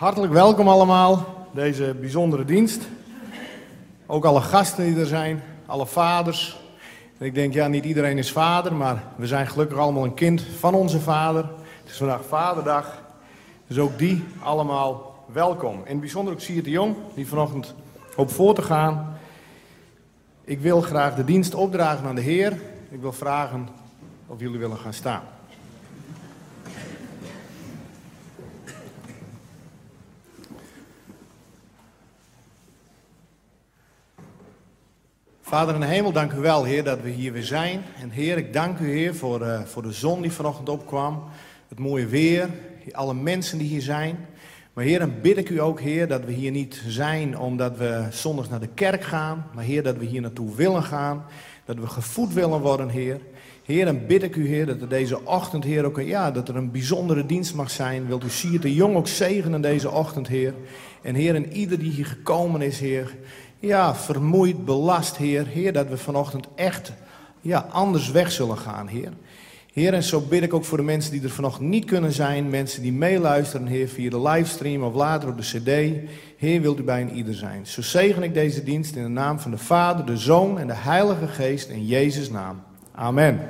Hartelijk welkom allemaal, deze bijzondere dienst. Ook alle gasten die er zijn, alle vaders. En ik denk, ja, niet iedereen is vader, maar we zijn gelukkig allemaal een kind van onze vader. Het is vandaag Vaderdag, dus ook die allemaal welkom. Het bijzonder ook Siert de Jong, die vanochtend hoop voor te gaan. Ik wil graag de dienst opdragen aan de Heer. Ik wil vragen of jullie willen gaan staan. Vader in de hemel, dank u wel, Heer, dat we hier weer zijn. En Heer, ik dank u, Heer, voor, uh, voor de zon die vanochtend opkwam. Het mooie weer, alle mensen die hier zijn. Maar Heer, dan bid ik u ook, Heer, dat we hier niet zijn omdat we zondags naar de kerk gaan. Maar Heer, dat we hier naartoe willen gaan. Dat we gevoed willen worden, Heer. Heer, dan bid ik u, Heer, dat er deze ochtend, Heer, ook ja, dat er een bijzondere dienst mag zijn. Wilt u Siert de Jong ook zegenen deze ochtend, Heer. En Heer, en ieder die hier gekomen is, Heer, ja, vermoeid, belast, Heer. Heer, dat we vanochtend echt ja, anders weg zullen gaan, Heer. Heer, en zo bid ik ook voor de mensen die er vanochtend niet kunnen zijn. Mensen die meeluisteren, Heer, via de livestream of later op de cd. Heer, wilt u bij een ieder zijn. Zo zegen ik deze dienst in de naam van de Vader, de Zoon en de Heilige Geest in Jezus' naam. Amen.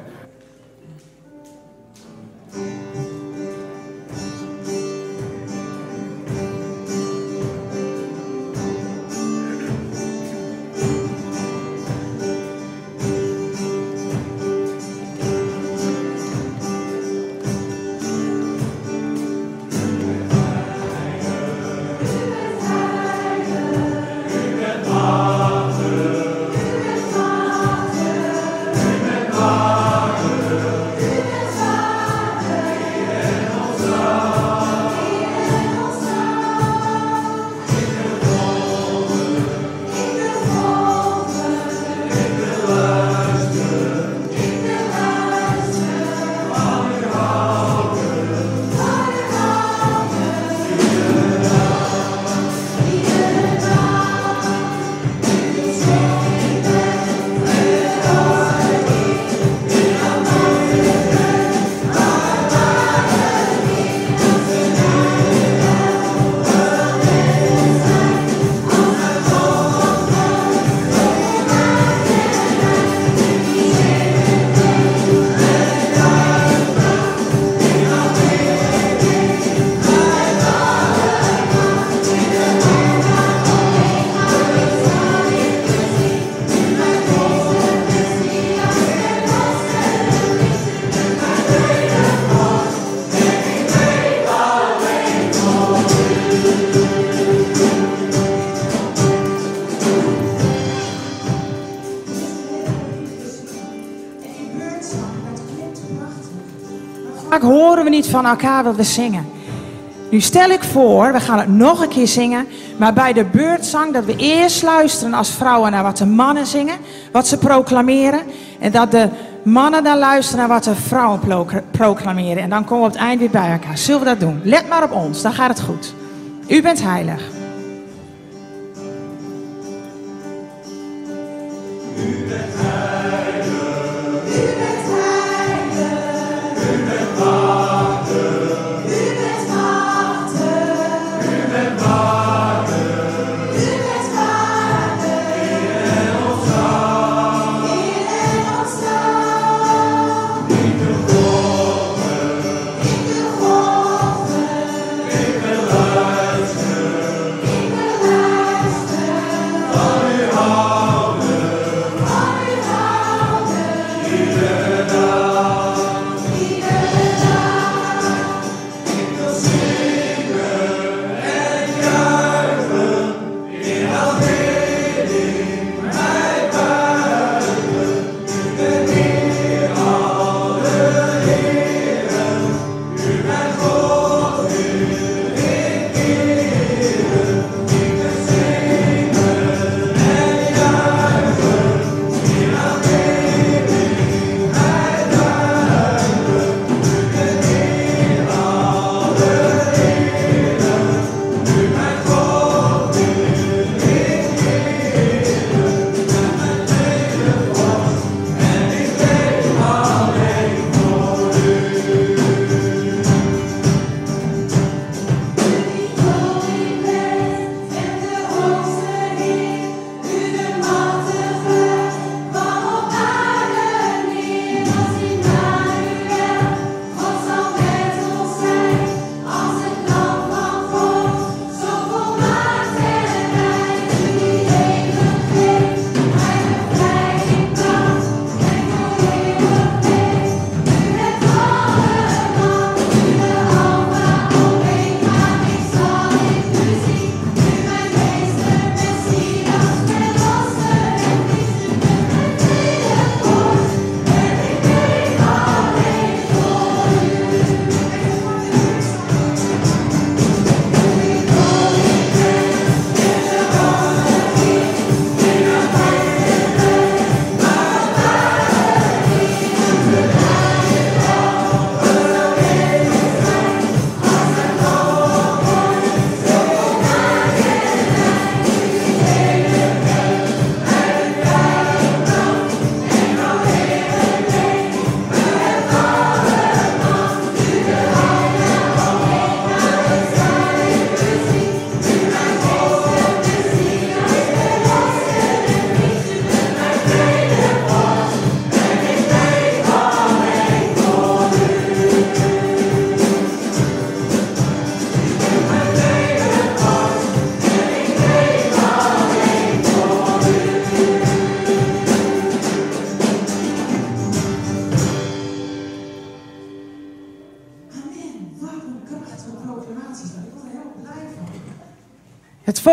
Van elkaar wat we zingen. Nu stel ik voor, we gaan het nog een keer zingen, maar bij de beurtzang dat we eerst luisteren als vrouwen naar wat de mannen zingen, wat ze proclameren, en dat de mannen dan luisteren naar wat de vrouwen proclameren. En dan komen we op het eind weer bij elkaar. Zullen we dat doen? Let maar op ons, dan gaat het goed. U bent heilig.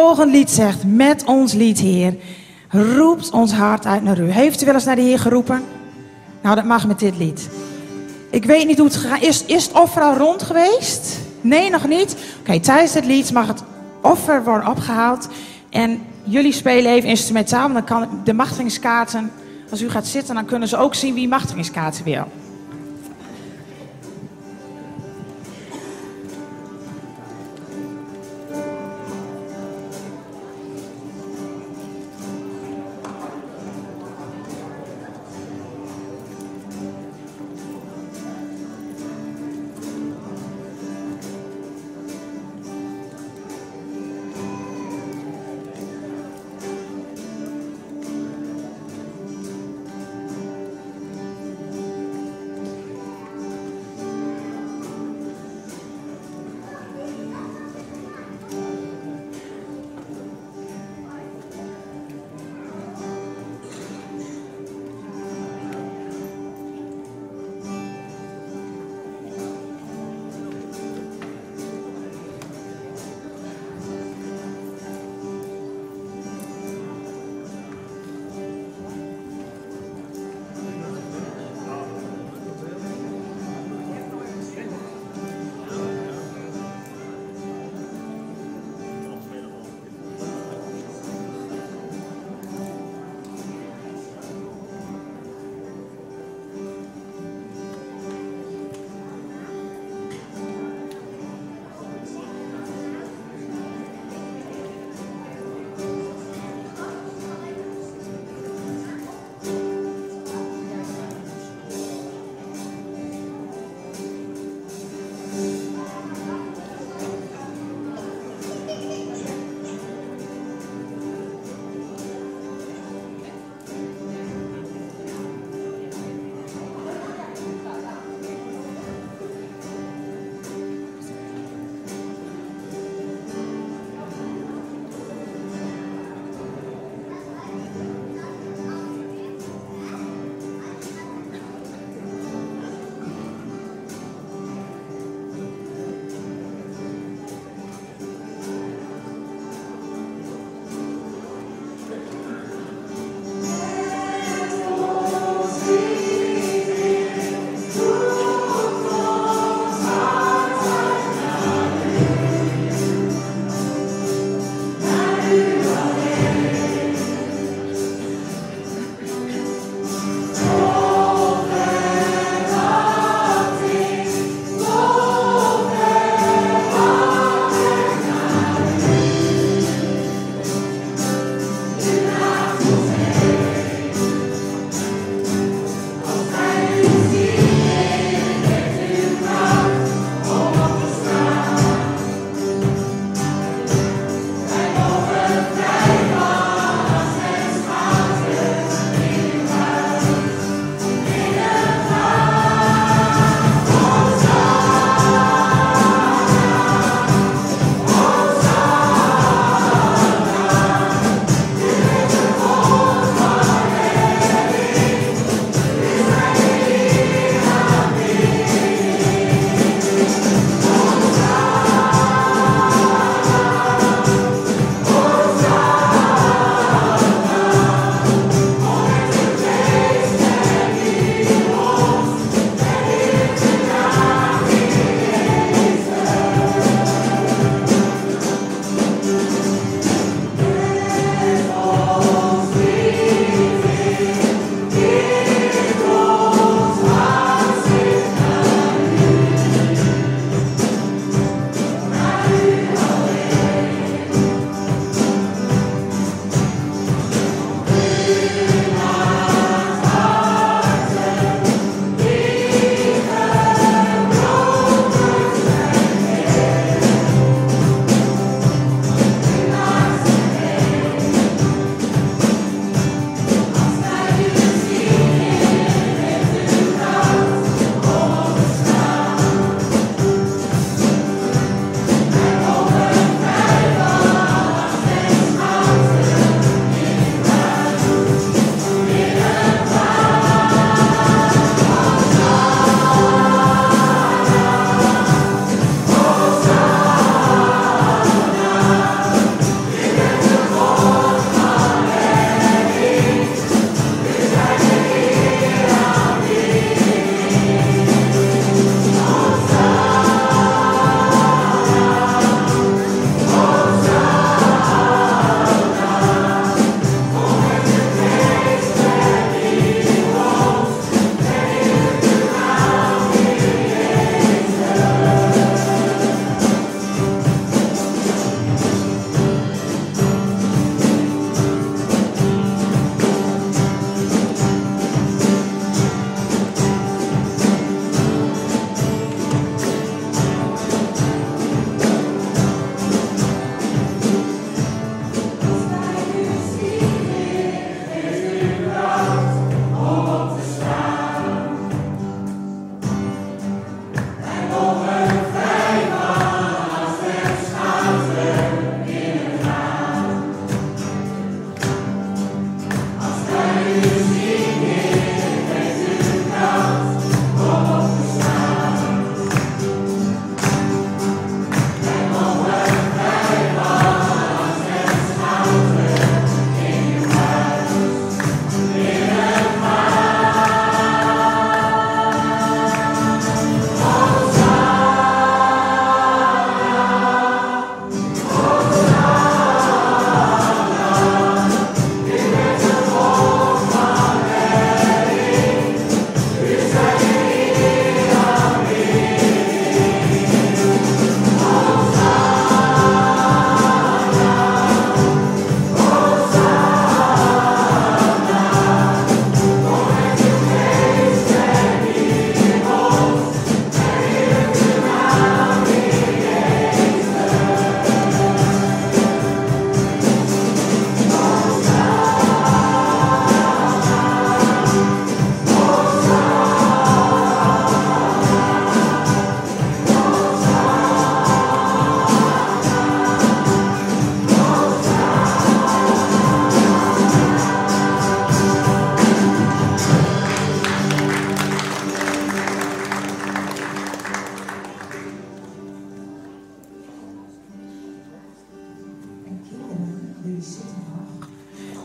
Het volgende lied zegt, met ons lied, Heer, roept ons hart uit naar u. Heeft u wel eens naar de Heer geroepen? Nou, dat mag met dit lied. Ik weet niet hoe het gegaan is. Is het offer al rond geweest? Nee, nog niet. Oké, tijdens het lied mag het offer worden opgehaald. En jullie spelen even instrumentaal. Dan kan de machtigingskaarten, als u gaat zitten, dan kunnen ze ook zien wie machtigingskaarten wil.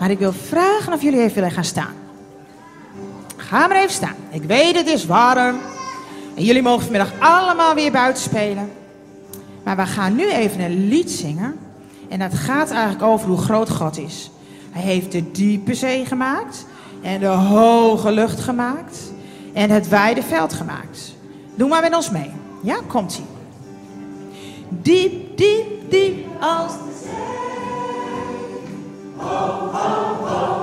Maar ik wil vragen of jullie even willen gaan staan. Ga maar even staan. Ik weet het is warm. En jullie mogen vanmiddag allemaal weer buiten spelen. Maar we gaan nu even een lied zingen. En dat gaat eigenlijk over hoe groot God is. Hij heeft de diepe zee gemaakt. En de hoge lucht gemaakt. En het wijde veld gemaakt. Doe maar met ons mee. Ja, komt-ie. Diep, diep, diep als de zee. ho, ho, ho.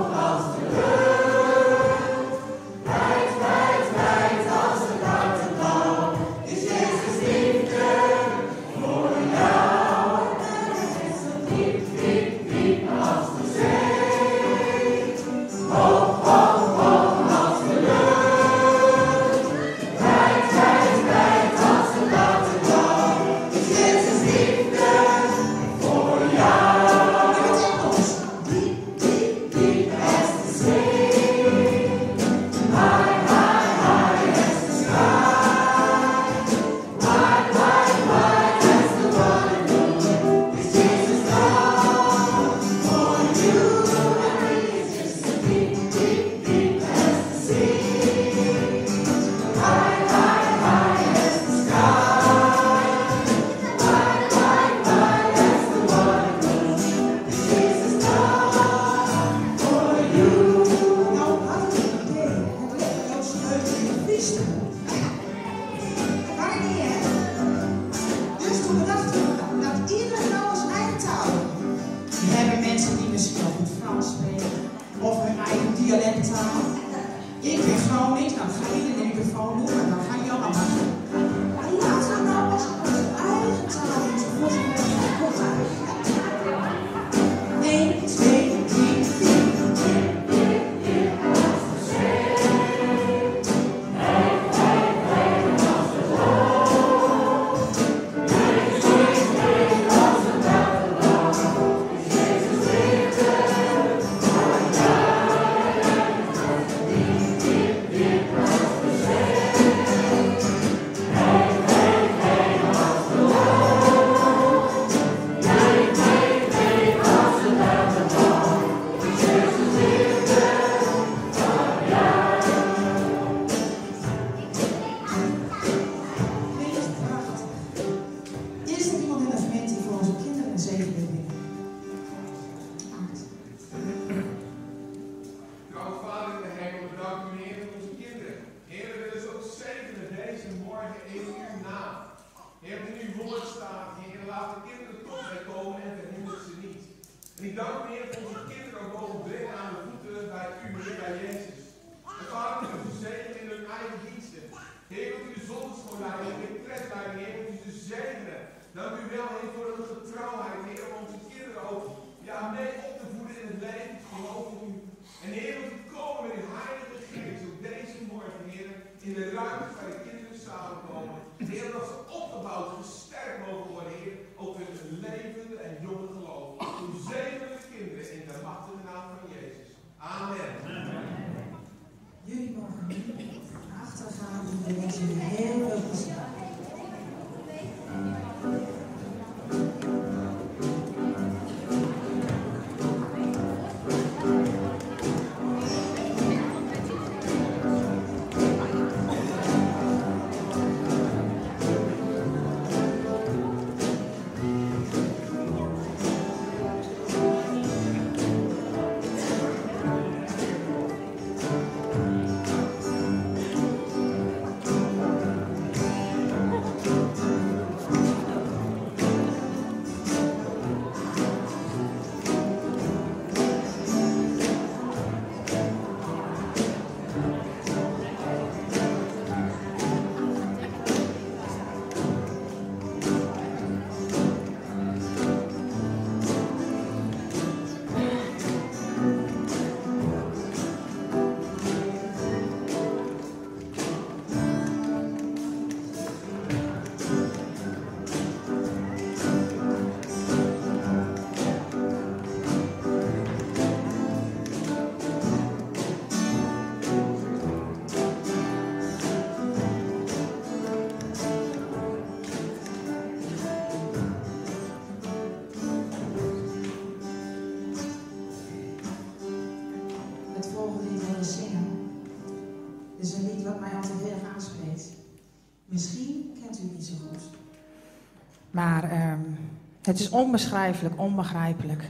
Het is onbeschrijfelijk, onbegrijpelijk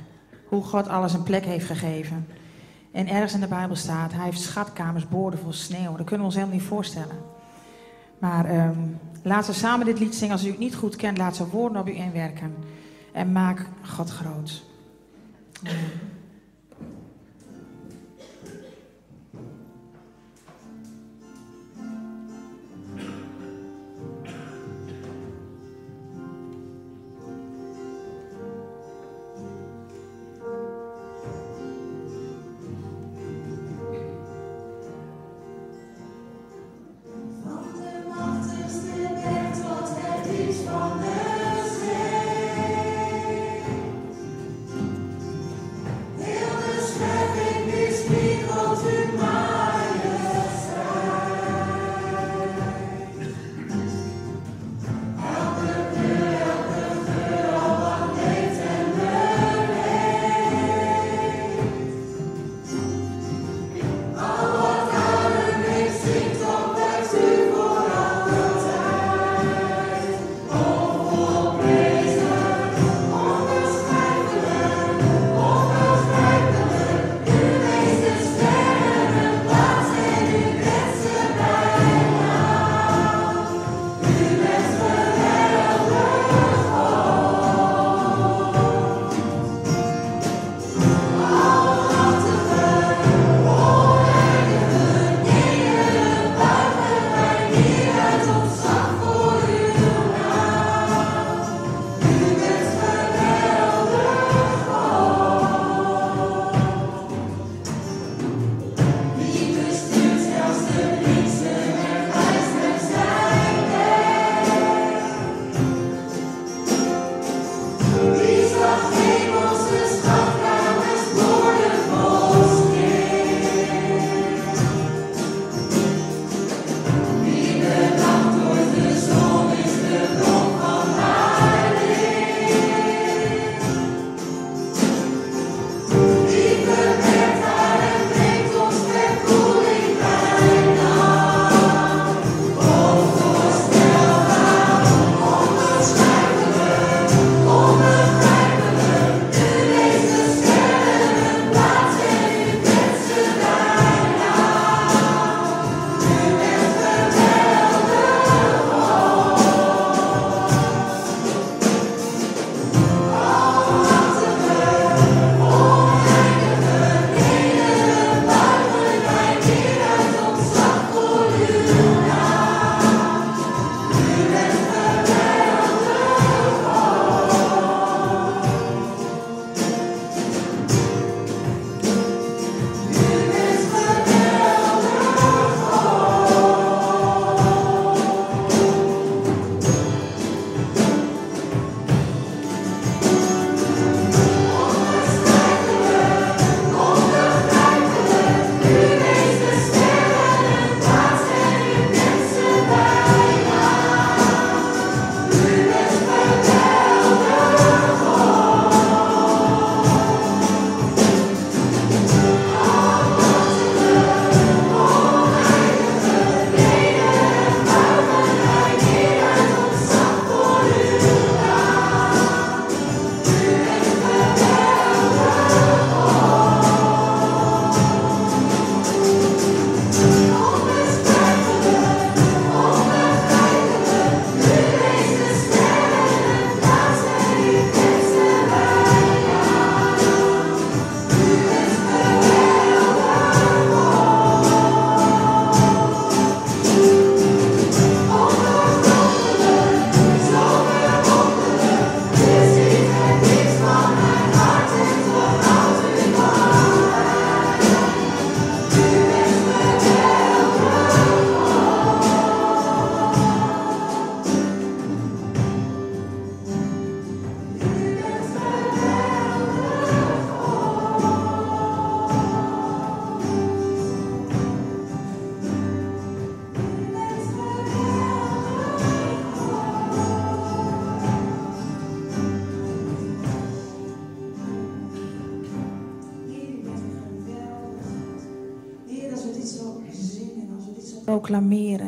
hoe God alles een plek heeft gegeven. En ergens in de Bijbel staat, hij heeft schatkamers boordevol sneeuw. Dat kunnen we ons helemaal niet voorstellen. Maar ehm, laten we samen dit lied zingen. Als u het niet goed kent, laat zijn woorden op u inwerken. En maak God groot.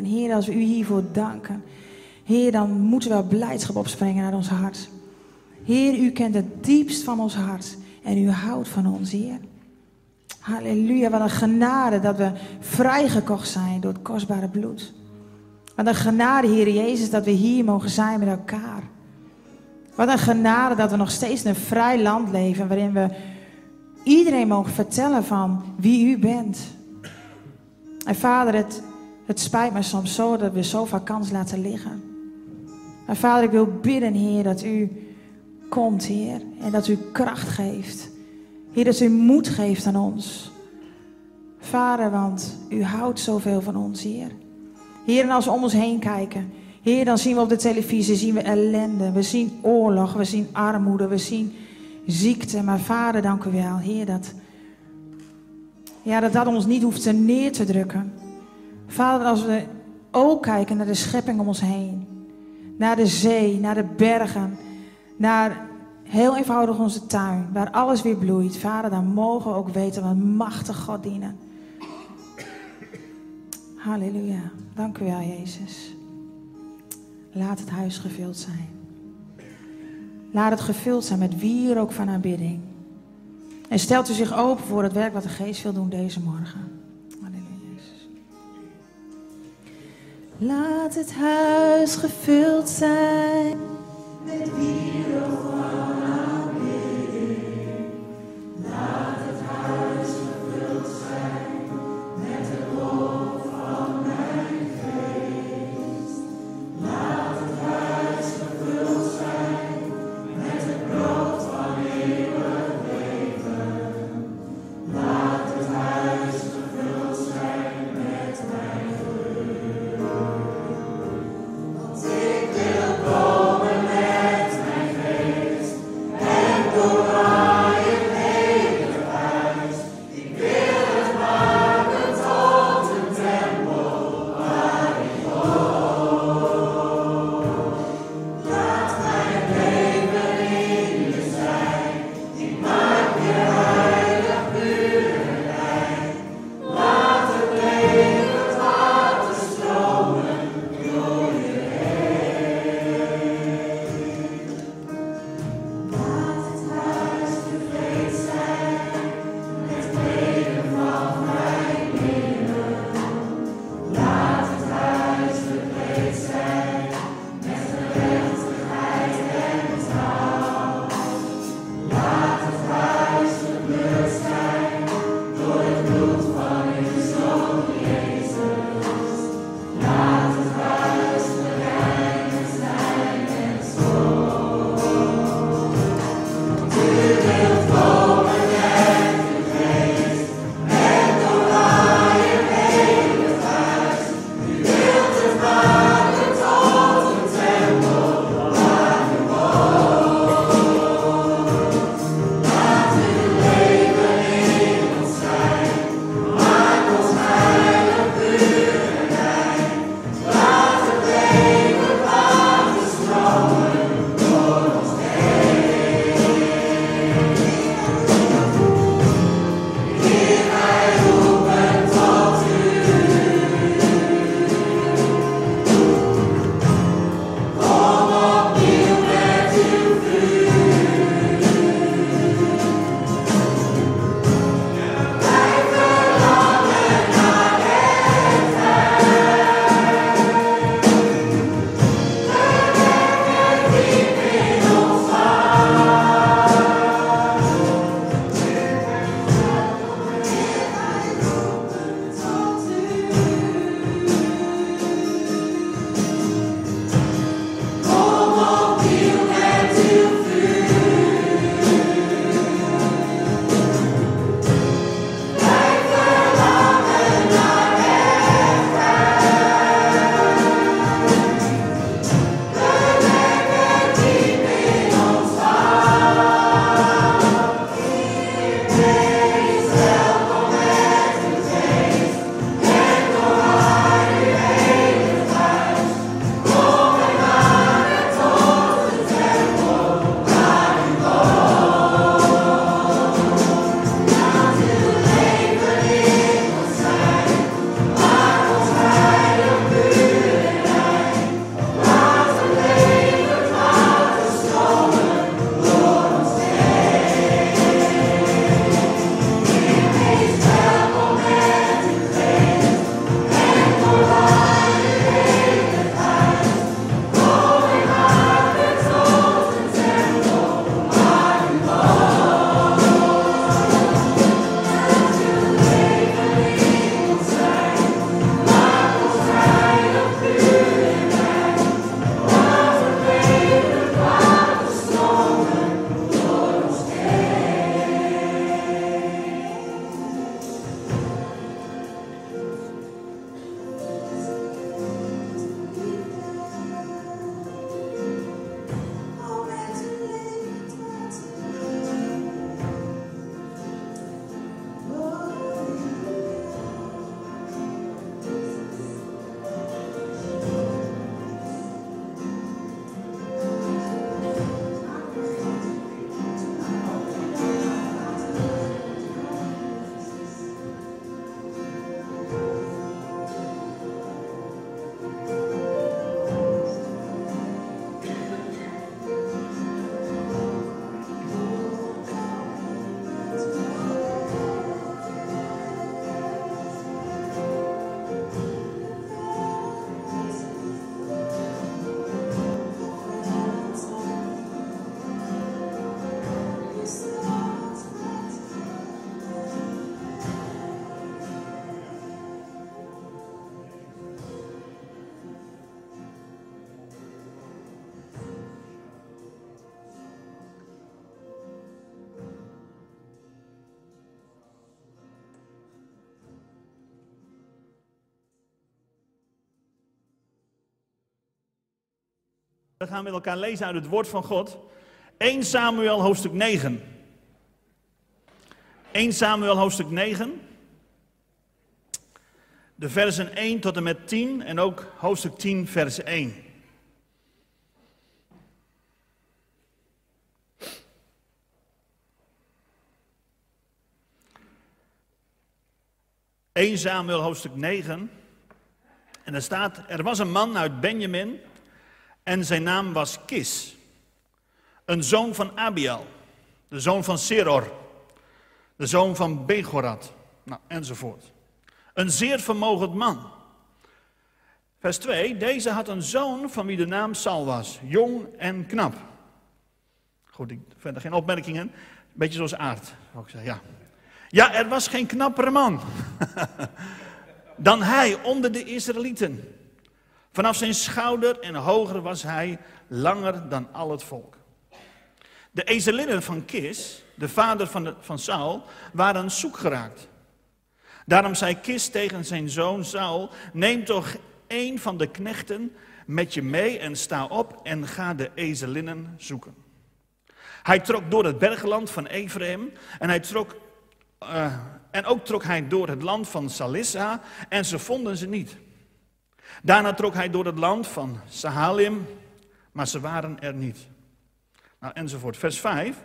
Heer, als we u hiervoor danken, Heer, dan moeten we blijdschap opspringen uit ons hart. Heer, u kent het diepst van ons hart en u houdt van ons, Heer. Halleluja, wat een genade dat we vrijgekocht zijn door het kostbare bloed. Wat een genade, Heer Jezus, dat we hier mogen zijn met elkaar. Wat een genade dat we nog steeds in een vrij land leven waarin we iedereen mogen vertellen van wie u bent. En vader, het het spijt me soms zo dat we zoveel kans laten liggen. Maar vader, ik wil bidden, Heer, dat u komt, Heer. En dat u kracht geeft. Heer, dat u moed geeft aan ons. Vader, want u houdt zoveel van ons, Heer. Heer, en als we om ons heen kijken, Heer, dan zien we op de televisie zien we ellende. We zien oorlog, we zien armoede, we zien ziekte. Maar Vader, dank u wel, Heer, dat, ja, dat dat ons niet hoeft neer te drukken. Vader, als we ook kijken naar de schepping om ons heen. Naar de zee, naar de bergen, naar heel eenvoudig onze tuin, waar alles weer bloeit. Vader, dan mogen we ook weten wat machtig God dienen. Halleluja. Dank u wel, Jezus. Laat het huis gevuld zijn. Laat het gevuld zijn met wier ook van aanbidding. En stelt u zich open voor het werk wat de Geest wil doen deze morgen. Laat het huis gevuld zijn. Ik wil komen met mijn We gaan met elkaar lezen uit het woord van God. 1 Samuel hoofdstuk 9. 1 Samuel hoofdstuk 9. De versen 1 tot en met 10 en ook hoofdstuk 10 vers 1. ...1 Samuel hoofdstuk 9... En er staat, er was een man uit Benjamin en zijn naam was Kis. Een zoon van Abiel, de zoon van Seror, de zoon van Begorat, nou, enzovoort. Een zeer vermogend man. Vers 2, deze had een zoon van wie de naam Sal was, jong en knap. Goed, ik verder geen opmerkingen. Beetje zoals aard, ik zeggen, ja. Ja, er was geen knappere man. dan hij onder de Israëlieten. Vanaf zijn schouder en hoger was hij langer dan al het volk. De ezelinnen van Kis, de vader van, van Saul, waren zoek geraakt. Daarom zei Kis tegen zijn zoon Saul, neem toch een van de knechten met je mee en sta op en ga de ezelinnen zoeken. Hij trok door het bergland van Ephraim en hij trok uh, en ook trok hij door het land van Salissa en ze vonden ze niet. Daarna trok hij door het land van Sahalim, maar ze waren er niet. Nou, enzovoort. Vers 5.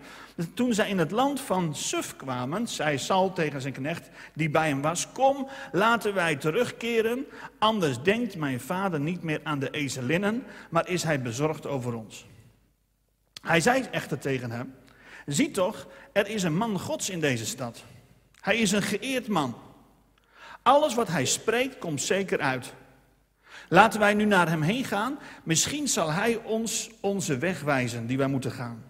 Toen zij in het land van Suf kwamen, zei Saul tegen zijn knecht die bij hem was: Kom, laten wij terugkeren, anders denkt mijn vader niet meer aan de ezelinnen, maar is hij bezorgd over ons. Hij zei echter tegen hem: Zie toch, er is een man Gods in deze stad. Hij is een geëerd man. Alles wat hij spreekt komt zeker uit. Laten wij nu naar hem heen gaan. Misschien zal hij ons onze weg wijzen die wij moeten gaan.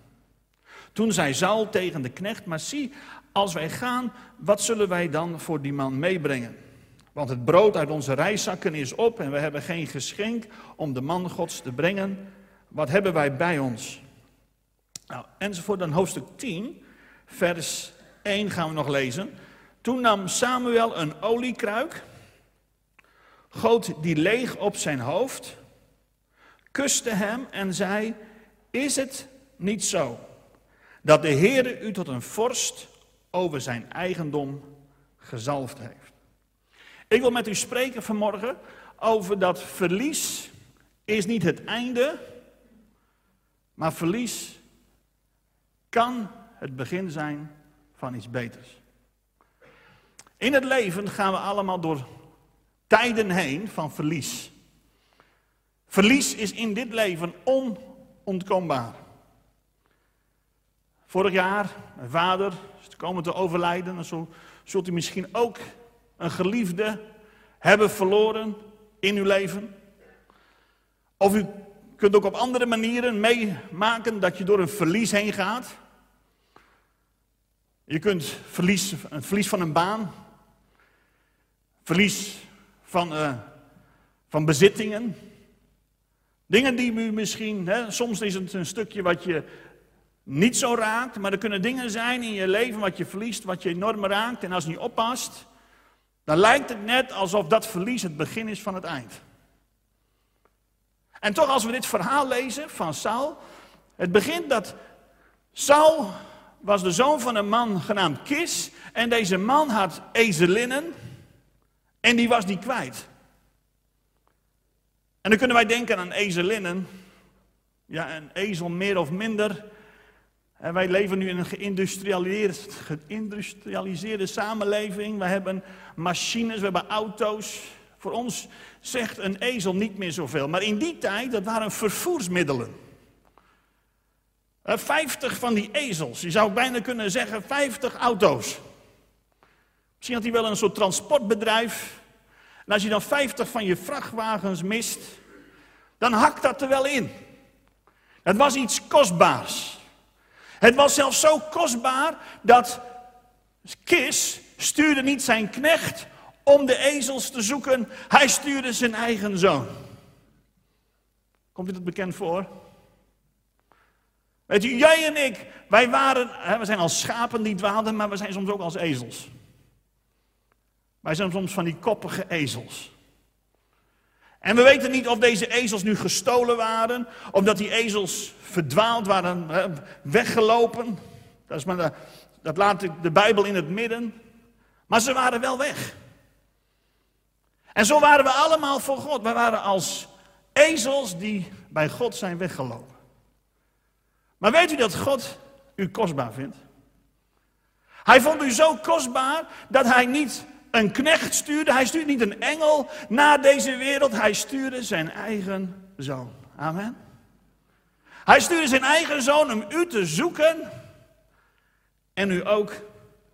Toen zei Saul tegen de knecht, maar zie, als wij gaan, wat zullen wij dan voor die man meebrengen? Want het brood uit onze reiszakken is op en we hebben geen geschenk om de man gods te brengen. Wat hebben wij bij ons? Nou, enzovoort dan hoofdstuk 10, vers 1 gaan we nog lezen. Toen nam Samuel een oliekruik, goot die leeg op zijn hoofd, kuste hem en zei: Is het niet zo dat de Heere u tot een vorst over zijn eigendom gezalfd heeft? Ik wil met u spreken vanmorgen over dat verlies is niet het einde, maar verlies kan het begin zijn van iets beters. In het leven gaan we allemaal door tijden heen van verlies. Verlies is in dit leven onontkoombaar. Vorig jaar, mijn vader is komen te overlijden. En zo zult u misschien ook een geliefde hebben verloren in uw leven. Of u kunt ook op andere manieren meemaken dat je door een verlies heen gaat. Je kunt verlies, een verlies van een baan, verlies van, uh, van bezittingen. Dingen die u misschien, hè, soms is het een stukje wat je niet zo raakt, maar er kunnen dingen zijn in je leven wat je verliest, wat je enorm raakt. En als je niet oppast, dan lijkt het net alsof dat verlies het begin is van het eind. En toch als we dit verhaal lezen van Saul, het begint dat Saul was de zoon van een man genaamd Kis. En deze man had ezelinnen. En die was die kwijt. En dan kunnen wij denken aan ezelinnen. Ja, een ezel meer of minder. En wij leven nu in een geïndustrialiseerde, geïndustrialiseerde samenleving. We hebben machines, we hebben auto's. Voor ons zegt een ezel niet meer zoveel. Maar in die tijd, dat waren vervoersmiddelen. 50 van die ezels. Je zou bijna kunnen zeggen 50 auto's. Misschien had hij wel een soort transportbedrijf. En als je dan 50 van je vrachtwagens mist, dan hakt dat er wel in. Het was iets kostbaars. Het was zelfs zo kostbaar dat Kis stuurde niet zijn knecht om de ezels te zoeken. Hij stuurde zijn eigen zoon. Komt dit bekend voor? Weet je, jij en ik, wij waren, we zijn als schapen die dwaalden, maar we zijn soms ook als ezels. Wij zijn soms van die koppige ezels. En we weten niet of deze ezels nu gestolen waren, of dat die ezels verdwaald waren, weggelopen. Dat, is maar de- dat laat de Bijbel in het midden. Maar ze waren wel weg. En zo waren we allemaal voor God. We waren als ezels die bij God zijn weggelopen. Maar weet u dat God u kostbaar vindt? Hij vond u zo kostbaar dat hij niet een knecht stuurde, hij stuurde niet een engel naar deze wereld, hij stuurde zijn eigen zoon. Amen. Hij stuurde zijn eigen zoon om u te zoeken en u ook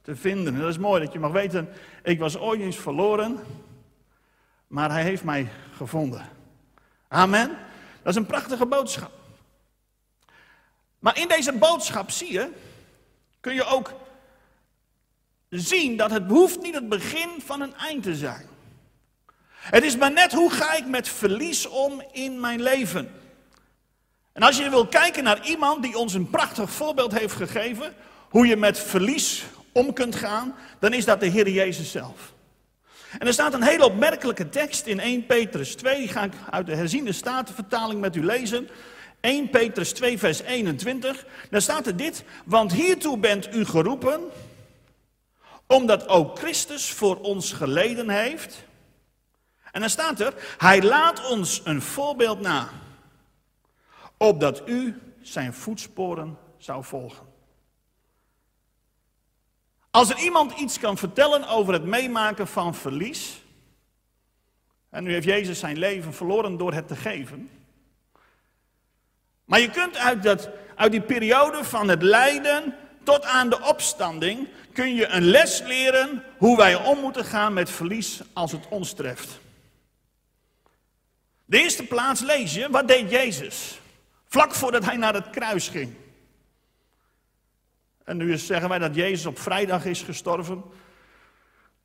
te vinden. En dat is mooi dat je mag weten, ik was ooit eens verloren, maar hij heeft mij gevonden. Amen. Dat is een prachtige boodschap. Maar in deze boodschap zie je, kun je ook zien dat het hoeft niet het begin van een eind te zijn. Het is maar net hoe ga ik met verlies om in mijn leven. En als je wil kijken naar iemand die ons een prachtig voorbeeld heeft gegeven, hoe je met verlies om kunt gaan, dan is dat de Heer Jezus zelf. En er staat een hele opmerkelijke tekst in 1 Petrus 2, die ga ik uit de herziende statenvertaling met u lezen. 1 Petrus 2, vers 21. Daar staat er dit, want hiertoe bent u geroepen, omdat ook Christus voor ons geleden heeft. En dan staat er, hij laat ons een voorbeeld na, opdat u zijn voetsporen zou volgen. Als er iemand iets kan vertellen over het meemaken van verlies, en nu heeft Jezus zijn leven verloren door het te geven. Maar je kunt uit, dat, uit die periode van het lijden tot aan de opstanding, kun je een les leren hoe wij om moeten gaan met verlies als het ons treft. De eerste plaats lees je, wat deed Jezus? Vlak voordat hij naar het kruis ging. En nu zeggen wij dat Jezus op vrijdag is gestorven.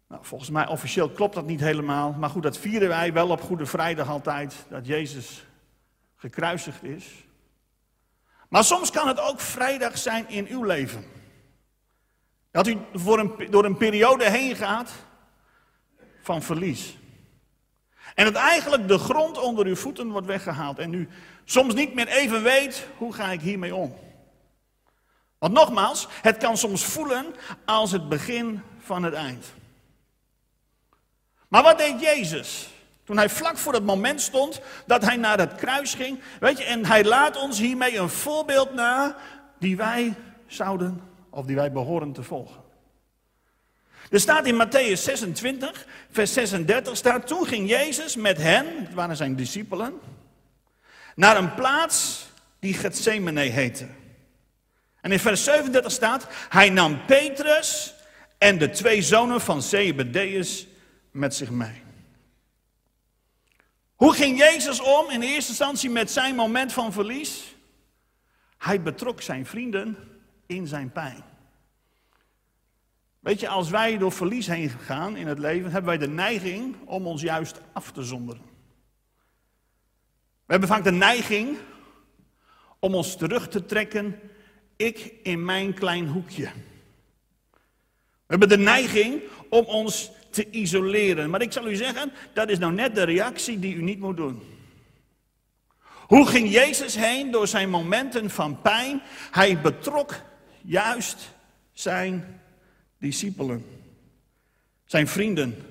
Nou, volgens mij officieel klopt dat niet helemaal. Maar goed, dat vieren wij wel op Goede Vrijdag altijd. Dat Jezus gekruisigd is. Maar soms kan het ook vrijdag zijn in uw leven. Dat u voor een, door een periode heen gaat van verlies. En dat eigenlijk de grond onder uw voeten wordt weggehaald. En u soms niet meer even weet, hoe ga ik hiermee om? Want nogmaals, het kan soms voelen als het begin van het eind. Maar wat deed Jezus? Toen hij vlak voor het moment stond dat hij naar het kruis ging. Weet je, en hij laat ons hiermee een voorbeeld na die wij zouden of die wij behoren te volgen. Er staat in Matthäus 26, vers 36, staat, toen ging Jezus met hen, het waren zijn discipelen, naar een plaats die Gethsemane heette. En in vers 37 staat, hij nam Petrus en de twee zonen van Zebedeus met zich mee. Hoe ging Jezus om in eerste instantie met zijn moment van verlies? Hij betrok zijn vrienden in zijn pijn. Weet je, als wij door verlies heen gaan in het leven, hebben wij de neiging om ons juist af te zonderen. We hebben vaak de neiging om ons terug te trekken, ik in mijn klein hoekje. We hebben de neiging om ons te isoleren. Maar ik zal u zeggen, dat is nou net de reactie die u niet moet doen. Hoe ging Jezus heen door zijn momenten van pijn? Hij betrok juist zijn discipelen, zijn vrienden,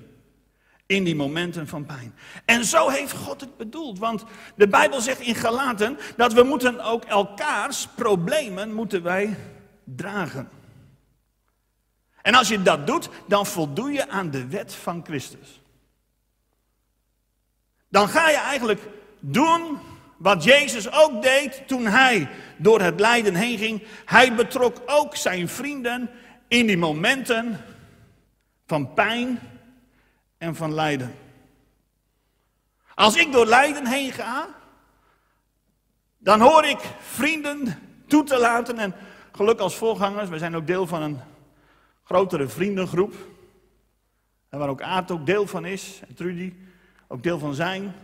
in die momenten van pijn. En zo heeft God het bedoeld, want de Bijbel zegt in Galaten dat we moeten ook elkaars problemen moeten wij dragen. En als je dat doet, dan voldoe je aan de wet van Christus. Dan ga je eigenlijk doen wat Jezus ook deed toen hij door het lijden heen ging. Hij betrok ook zijn vrienden in die momenten van pijn en van lijden. Als ik door lijden heen ga, dan hoor ik vrienden toe te laten. En gelukkig als voorgangers, wij zijn ook deel van een grotere vriendengroep. En waar ook Aart ook deel van is, en Trudy ook deel van zijn.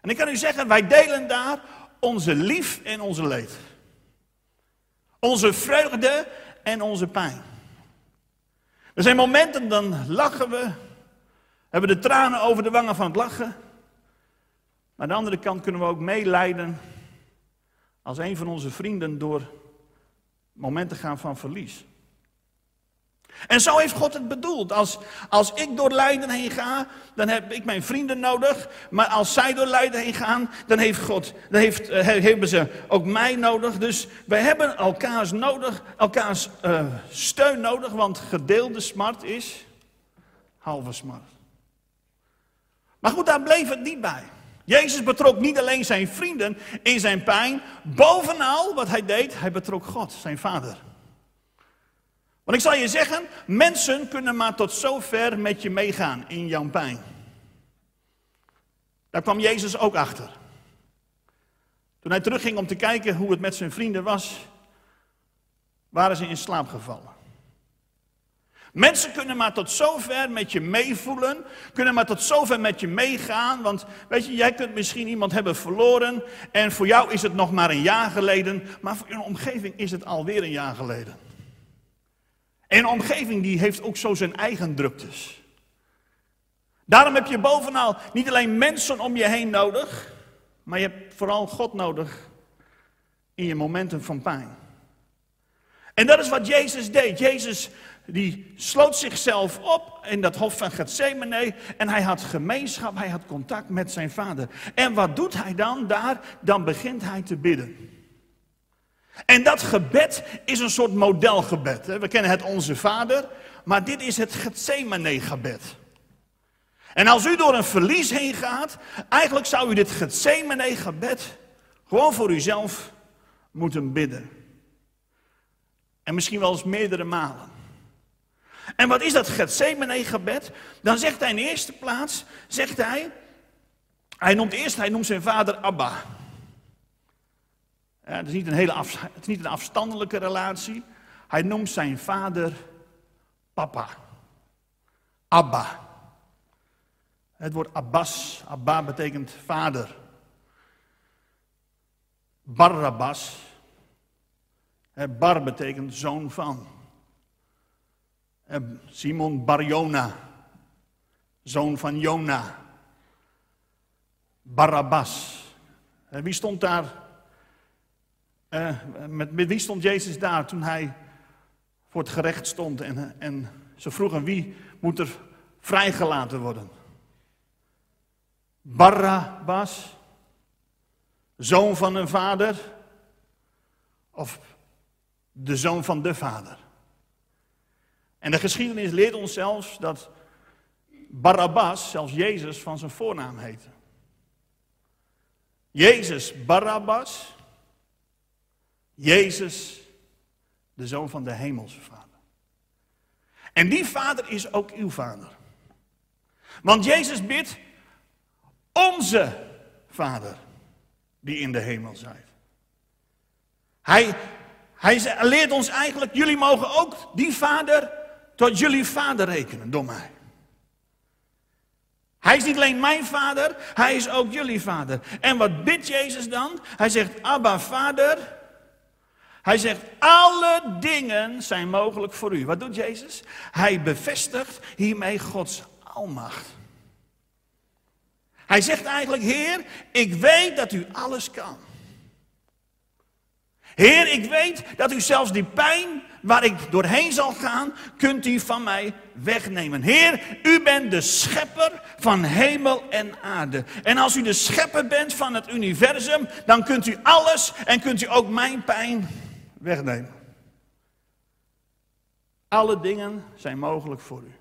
En ik kan u zeggen, wij delen daar onze lief en onze leed. Onze vreugde en onze pijn. Er zijn momenten dan lachen we, hebben de tranen over de wangen van het lachen. Maar aan de andere kant kunnen we ook meelijden als een van onze vrienden door momenten gaan van verlies. En zo heeft God het bedoeld. Als, als ik door lijden heen ga, dan heb ik mijn vrienden nodig. Maar als zij door lijden heen gaan, dan, heeft God, dan heeft, eh, hebben ze ook mij nodig. Dus wij hebben elkaars, nodig, elkaars eh, steun nodig, want gedeelde smart is halve smart. Maar goed, daar bleef het niet bij. Jezus betrok niet alleen zijn vrienden in zijn pijn. Bovenal wat hij deed, hij betrok God, zijn vader. Want ik zal je zeggen, mensen kunnen maar tot zover met je meegaan in jouw pijn. Daar kwam Jezus ook achter. Toen hij terugging om te kijken hoe het met zijn vrienden was, waren ze in slaap gevallen. Mensen kunnen maar tot zover met je meevoelen, kunnen maar tot zover met je meegaan. Want weet je, jij kunt misschien iemand hebben verloren en voor jou is het nog maar een jaar geleden, maar voor je omgeving is het alweer een jaar geleden. En omgeving die heeft ook zo zijn eigen druktes. Daarom heb je bovenal niet alleen mensen om je heen nodig, maar je hebt vooral God nodig in je momenten van pijn. En dat is wat Jezus deed. Jezus die sloot zichzelf op in dat hof van Gethsemane en hij had gemeenschap, hij had contact met zijn vader. En wat doet hij dan daar? Dan begint hij te bidden. En dat gebed is een soort modelgebed. We kennen het Onze Vader, maar dit is het Gethsemane-gebed. En als u door een verlies heen gaat, eigenlijk zou u dit Gethsemane-gebed gewoon voor uzelf moeten bidden. En misschien wel eens meerdere malen. En wat is dat Gethsemane-gebed? Dan zegt hij in de eerste plaats, zegt hij, hij noemt eerst, hij noemt zijn vader Abba. Ja, het, is niet een hele het is niet een afstandelijke relatie. Hij noemt zijn vader papa. Abba. Het woord Abbas, Abba betekent vader. Barabbas. Bar betekent zoon van. Simon Barjona, zoon van Jona. Barabbas. Wie stond daar uh, met, met, wie stond Jezus daar toen hij voor het gerecht stond en, en ze vroegen wie moet er vrijgelaten worden? Barabbas, zoon van een vader of de zoon van de vader? En de geschiedenis leert ons zelfs dat Barabbas zelfs Jezus van zijn voornaam heette. Jezus Barabbas Jezus, de zoon van de hemelse vader. En die vader is ook uw vader. Want Jezus bidt, onze vader, die in de hemel zijt. Hij, hij leert ons eigenlijk, jullie mogen ook die vader tot jullie vader rekenen door mij. Hij is niet alleen mijn vader, hij is ook jullie vader. En wat bidt Jezus dan? Hij zegt, Abba vader, hij zegt, alle dingen zijn mogelijk voor u. Wat doet Jezus? Hij bevestigt hiermee Gods almacht. Hij zegt eigenlijk, Heer, ik weet dat u alles kan. Heer, ik weet dat u zelfs die pijn waar ik doorheen zal gaan, kunt u van mij wegnemen. Heer, u bent de schepper van hemel en aarde. En als u de schepper bent van het universum, dan kunt u alles en kunt u ook mijn pijn wegnemen. Alle dingen zijn mogelijk voor u.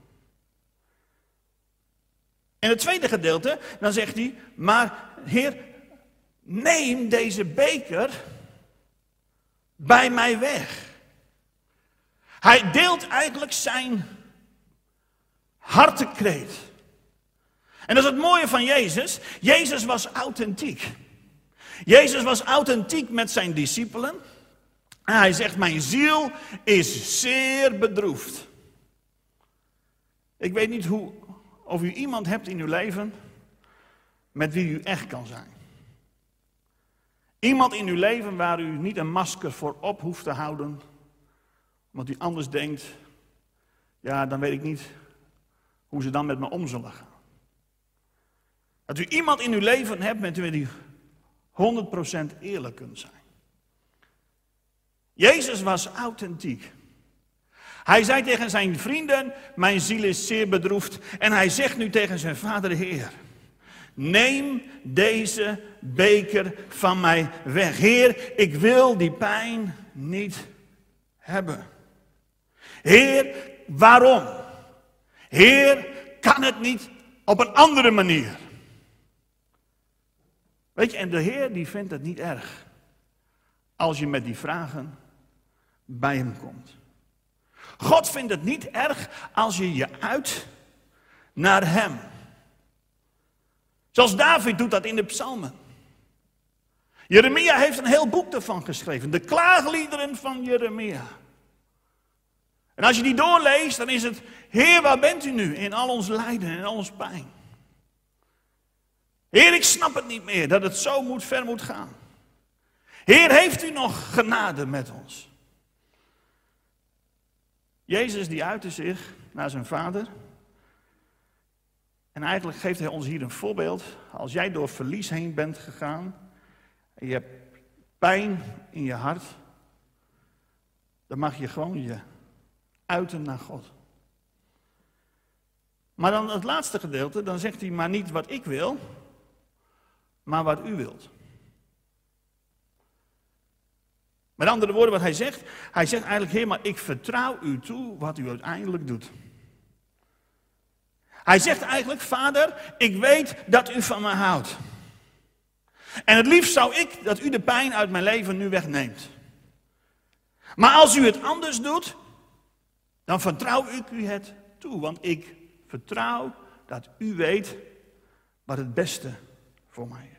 In het tweede gedeelte, dan zegt hij, maar Heer, neem deze beker bij mij weg. Hij deelt eigenlijk zijn hartekreet. En dat is het mooie van Jezus. Jezus was authentiek. Jezus was authentiek met zijn discipelen. Hij zegt, mijn ziel is zeer bedroefd. Ik weet niet hoe, of u iemand hebt in uw leven met wie u echt kan zijn. Iemand in uw leven waar u niet een masker voor op hoeft te houden, omdat u anders denkt, ja, dan weet ik niet hoe ze dan met me om zullen gaan. Dat u iemand in uw leven hebt met wie u 100% eerlijk kunt zijn. Jezus was authentiek. Hij zei tegen zijn vrienden, mijn ziel is zeer bedroefd. En hij zegt nu tegen zijn vader, Heer, neem deze beker van mij weg. Heer, ik wil die pijn niet hebben. Heer, waarom? Heer, kan het niet op een andere manier? Weet je, en de Heer die vindt het niet erg als je met die vragen bij hem komt. God vindt het niet erg als je je uit naar hem. Zoals David doet dat in de psalmen. Jeremia heeft een heel boek ervan geschreven. De klaagliederen van Jeremia. En als je die doorleest, dan is het, Heer, waar bent u nu in al ons lijden en al ons pijn? Heer, ik snap het niet meer dat het zo moet, ver moet gaan. Heer, heeft u nog genade met ons? Jezus die uitte zich naar zijn vader. En eigenlijk geeft hij ons hier een voorbeeld. Als jij door verlies heen bent gegaan en je hebt pijn in je hart, dan mag je gewoon je uiten naar God. Maar dan het laatste gedeelte, dan zegt hij maar niet wat ik wil, maar wat u wilt. Met andere woorden, wat hij zegt, hij zegt eigenlijk, Heer, maar ik vertrouw u toe wat u uiteindelijk doet. Hij zegt eigenlijk, Vader, ik weet dat u van me houdt. En het liefst zou ik dat u de pijn uit mijn leven nu wegneemt. Maar als u het anders doet, dan vertrouw ik u het toe. Want ik vertrouw dat u weet wat het beste voor mij is.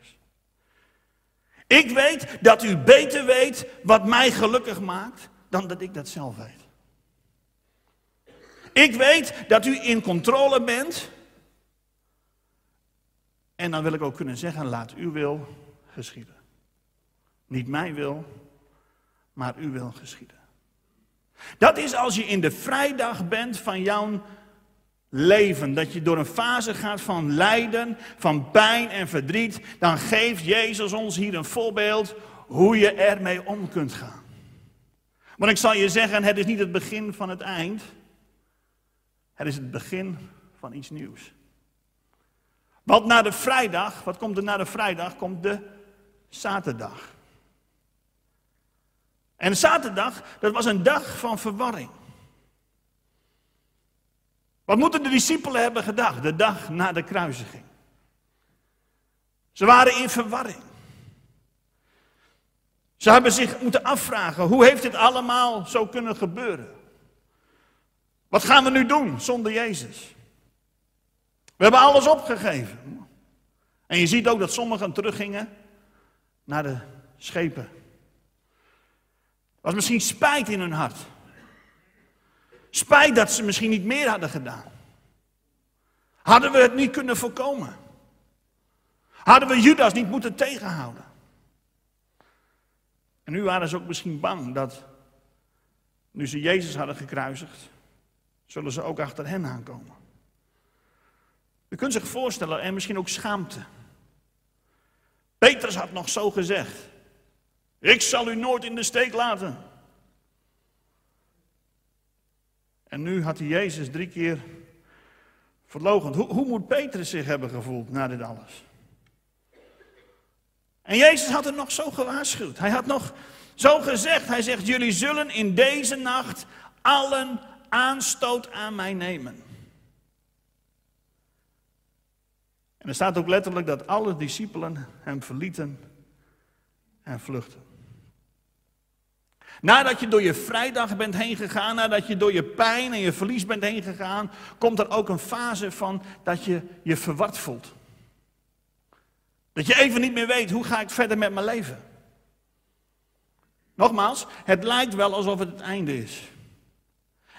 Ik weet dat u beter weet wat mij gelukkig maakt dan dat ik dat zelf weet. Ik weet dat u in controle bent. En dan wil ik ook kunnen zeggen, laat uw wil geschieden. Niet mijn wil, maar uw wil geschieden. Dat is als je in de vrijdag bent van jouw leven, dat je door een fase gaat van lijden, van pijn en verdriet, dan geeft Jezus ons hier een voorbeeld hoe je ermee om kunt gaan. Want ik zal je zeggen, het is niet het begin van het eind, het is het begin van iets nieuws. Want na de vrijdag, wat komt er na de vrijdag? Komt de zaterdag. En zaterdag, dat was een dag van verwarring. Wat moeten de discipelen hebben gedacht de dag na de kruisiging? Ze waren in verwarring. Ze hebben zich moeten afvragen, hoe heeft dit allemaal zo kunnen gebeuren? Wat gaan we nu doen zonder Jezus? We hebben alles opgegeven. En je ziet ook dat sommigen teruggingen naar de schepen. Er was misschien spijt in hun hart. Spijt dat ze misschien niet meer hadden gedaan. Hadden we het niet kunnen voorkomen? Hadden we Judas niet moeten tegenhouden? En nu waren ze ook misschien bang dat, nu ze Jezus hadden gekruisigd, zullen ze ook achter hen aankomen. U kunt zich voorstellen, en misschien ook schaamte. Petrus had nog zo gezegd: Ik zal u nooit in de steek laten. En nu had hij Jezus drie keer verlogend. Hoe, hoe moet Petrus zich hebben gevoeld na dit alles? En Jezus had er nog zo gewaarschuwd. Hij had nog zo gezegd. Hij zegt, jullie zullen in deze nacht allen aanstoot aan mij nemen. En er staat ook letterlijk dat alle discipelen hem verlieten en vluchten. Nadat je door je vrijdag bent heen gegaan, nadat je door je pijn en je verlies bent heen gegaan, komt er ook een fase van dat je je verward voelt. Dat je even niet meer weet, hoe ga ik verder met mijn leven? Nogmaals, het lijkt wel alsof het het einde is.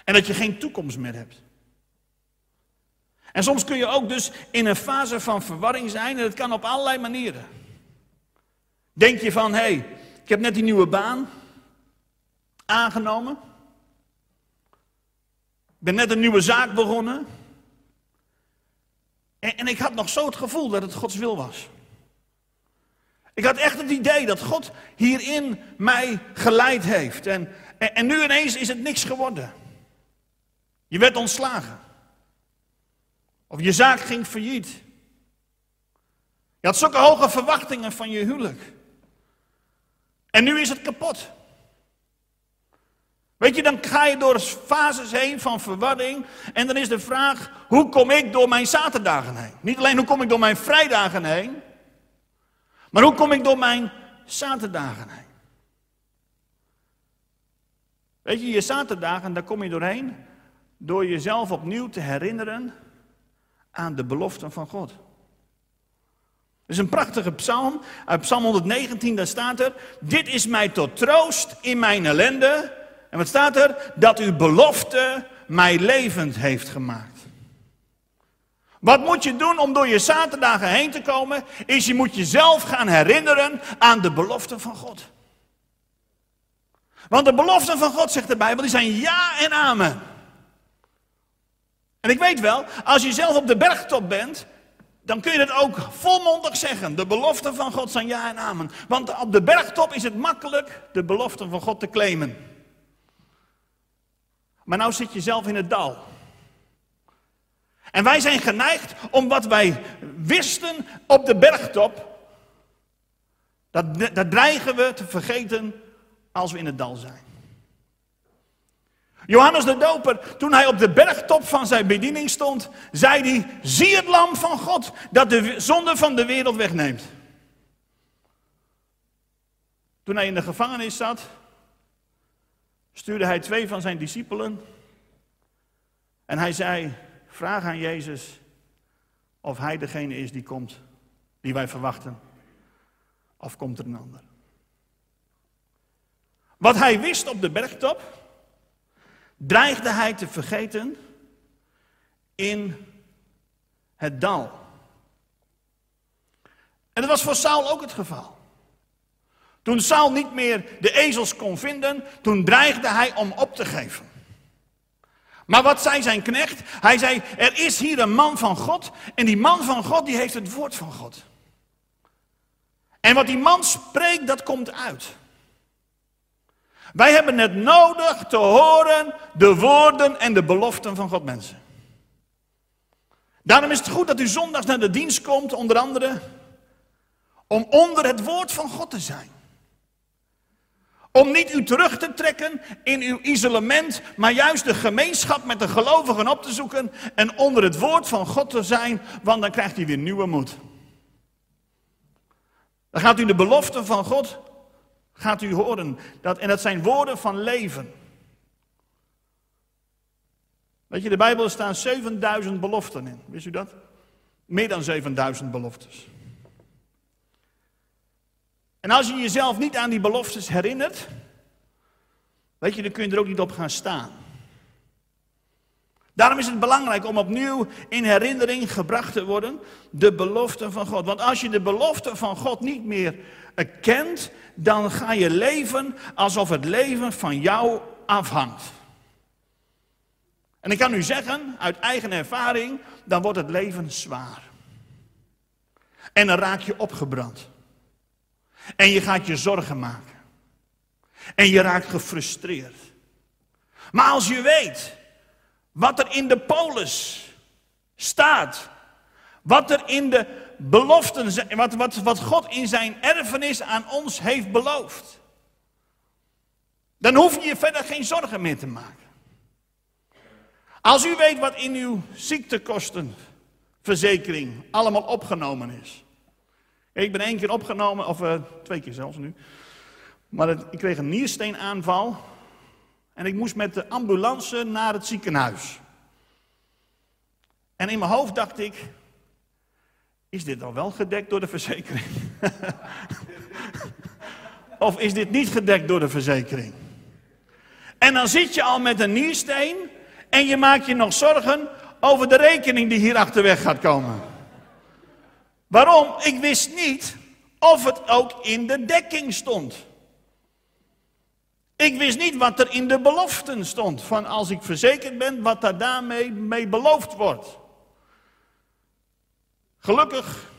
En dat je geen toekomst meer hebt. En soms kun je ook dus in een fase van verwarring zijn en dat kan op allerlei manieren. Denk je van, hé, hey, ik heb net die nieuwe baan aangenomen. Ik ben net een nieuwe zaak begonnen. En, en ik had nog zo het gevoel dat het Gods wil was. Ik had echt het idee dat God hierin mij geleid heeft. En, en, en nu ineens is het niks geworden. Je werd ontslagen. Of je zaak ging failliet. Je had zulke hoge verwachtingen van je huwelijk. En nu is het kapot. Weet je, dan ga je door fases heen van verwarring. En dan is de vraag, hoe kom ik door mijn zaterdagen heen? Niet alleen hoe kom ik door mijn vrijdagen heen. Maar hoe kom ik door mijn zaterdagen heen? Weet je, je zaterdagen, daar kom je doorheen door jezelf opnieuw te herinneren aan de beloften van God. Het is een prachtige psalm. Uit Psalm 119, daar staat er: Dit is mij tot troost in mijn ellende. En wat staat er? Dat uw belofte mij levend heeft gemaakt. Wat moet je doen om door je zaterdagen heen te komen? Is je moet jezelf gaan herinneren aan de beloften van God. Want de beloften van God, zegt de Bijbel, die zijn ja en amen. En ik weet wel, als je zelf op de bergtop bent, dan kun je dat ook volmondig zeggen. De beloften van God zijn ja en amen. Want op de bergtop is het makkelijk de beloften van God te claimen. Maar nou zit je zelf in het dal. En wij zijn geneigd om wat wij wisten op de bergtop, dat, dat dreigen we te vergeten als we in het dal zijn. Johannes de Doper, toen hij op de bergtop van zijn bediening stond, zei hij: Zie het lam van God dat de zonde van de wereld wegneemt. Toen hij in de gevangenis zat, stuurde hij twee van zijn discipelen en hij zei: Vraag aan Jezus of hij degene is die komt, die wij verwachten. Of komt er een ander? Wat hij wist op de bergtop, dreigde hij te vergeten in het dal. En dat was voor Saul ook het geval. Toen Saul niet meer de ezels kon vinden, toen dreigde hij om op te geven. Maar wat zei zijn knecht? Hij zei, er is hier een man van God en die man van God die heeft het woord van God. En wat die man spreekt, dat komt uit. Wij hebben het nodig te horen de woorden en de beloften van God mensen. Daarom is het goed dat u zondags naar de dienst komt, onder andere, om onder het woord van God te zijn. Om niet u terug te trekken in uw isolement, maar juist de gemeenschap met de gelovigen op te zoeken en onder het woord van God te zijn, want dan krijgt u weer nieuwe moed. Dan gaat u de beloften van God gaat u horen. Dat, en dat zijn woorden van leven. Weet je, de Bijbel staan 7000 beloften in. Wist u dat? Meer dan 7000 beloftes. En als je jezelf niet aan die beloftes herinnert, weet je, dan kun je er ook niet op gaan staan. Daarom is het belangrijk om opnieuw in herinnering gebracht te worden de beloften van God. Want als je de beloften van God niet meer kent, dan ga je leven alsof het leven van jou afhangt. En ik kan u zeggen, uit eigen ervaring, dan wordt het leven zwaar. En dan raak je opgebrand. En je gaat je zorgen maken. En je raakt gefrustreerd. Maar als je weet wat er in de polis staat, wat er in de beloften, wat, wat, wat God in zijn erfenis aan ons heeft beloofd. Dan hoef je je verder geen zorgen meer te maken. Als u weet wat in uw ziektekostenverzekering allemaal opgenomen is. Ik ben één keer opgenomen, of uh, twee keer zelfs nu. Maar ik kreeg een niersteenaanval. En ik moest met de ambulance naar het ziekenhuis. En in mijn hoofd dacht ik, is dit dan wel gedekt door de verzekering? of is dit niet gedekt door de verzekering? En dan zit je al met een niersteen en je maakt je nog zorgen over de rekening die hier achterweg gaat komen. Waarom? Ik wist niet of het ook in de dekking stond. Ik wist niet wat er in de beloften stond. Van als ik verzekerd ben, wat daar daarmee mee beloofd wordt. Gelukkig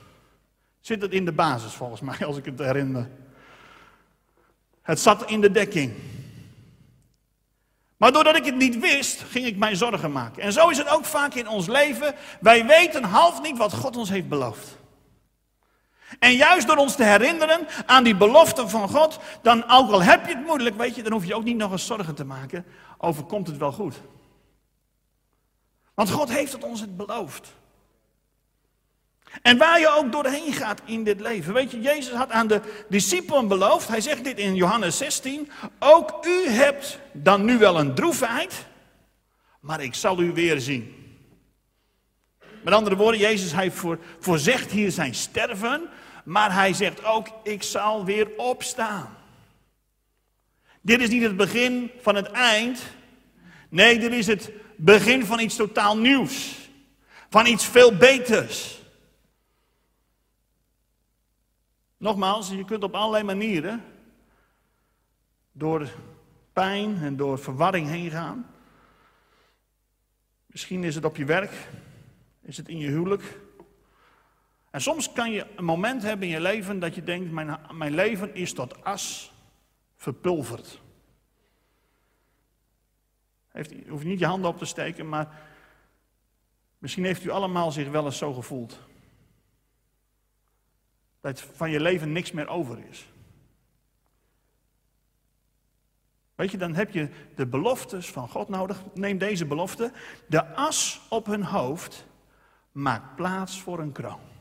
zit het in de basis, volgens mij, als ik het herinner. Het zat in de dekking. Maar doordat ik het niet wist, ging ik mij zorgen maken. En zo is het ook vaak in ons leven. Wij weten half niet wat God ons heeft beloofd. En juist door ons te herinneren aan die belofte van God, dan ook al heb je het moeilijk, weet je, dan hoef je ook niet nog eens zorgen te maken over komt het wel goed. Want God heeft het ons het beloofd. En waar je ook doorheen gaat in dit leven. Weet je, Jezus had aan de discipelen beloofd, hij zegt dit in Johannes 16, ook u hebt dan nu wel een droefheid, maar ik zal u weer zien. Met andere woorden, Jezus hij voor, voorzegt hier zijn sterven, maar hij zegt ook, ik zal weer opstaan. Dit is niet het begin van het eind. Nee, dit is het begin van iets totaal nieuws. Van iets veel beters. Nogmaals, je kunt op allerlei manieren door pijn en door verwarring heen gaan. Misschien is het op je werk, is het in je huwelijk. En soms kan je een moment hebben in je leven dat je denkt, mijn, mijn leven is tot as verpulverd. Heeft, u hoeft niet je handen op te steken, maar misschien heeft u allemaal zich wel eens zo gevoeld. Dat van je leven niks meer over is. Weet je, dan heb je de beloftes van God nodig. Neem deze belofte. De as op hun hoofd maakt plaats voor een kroon.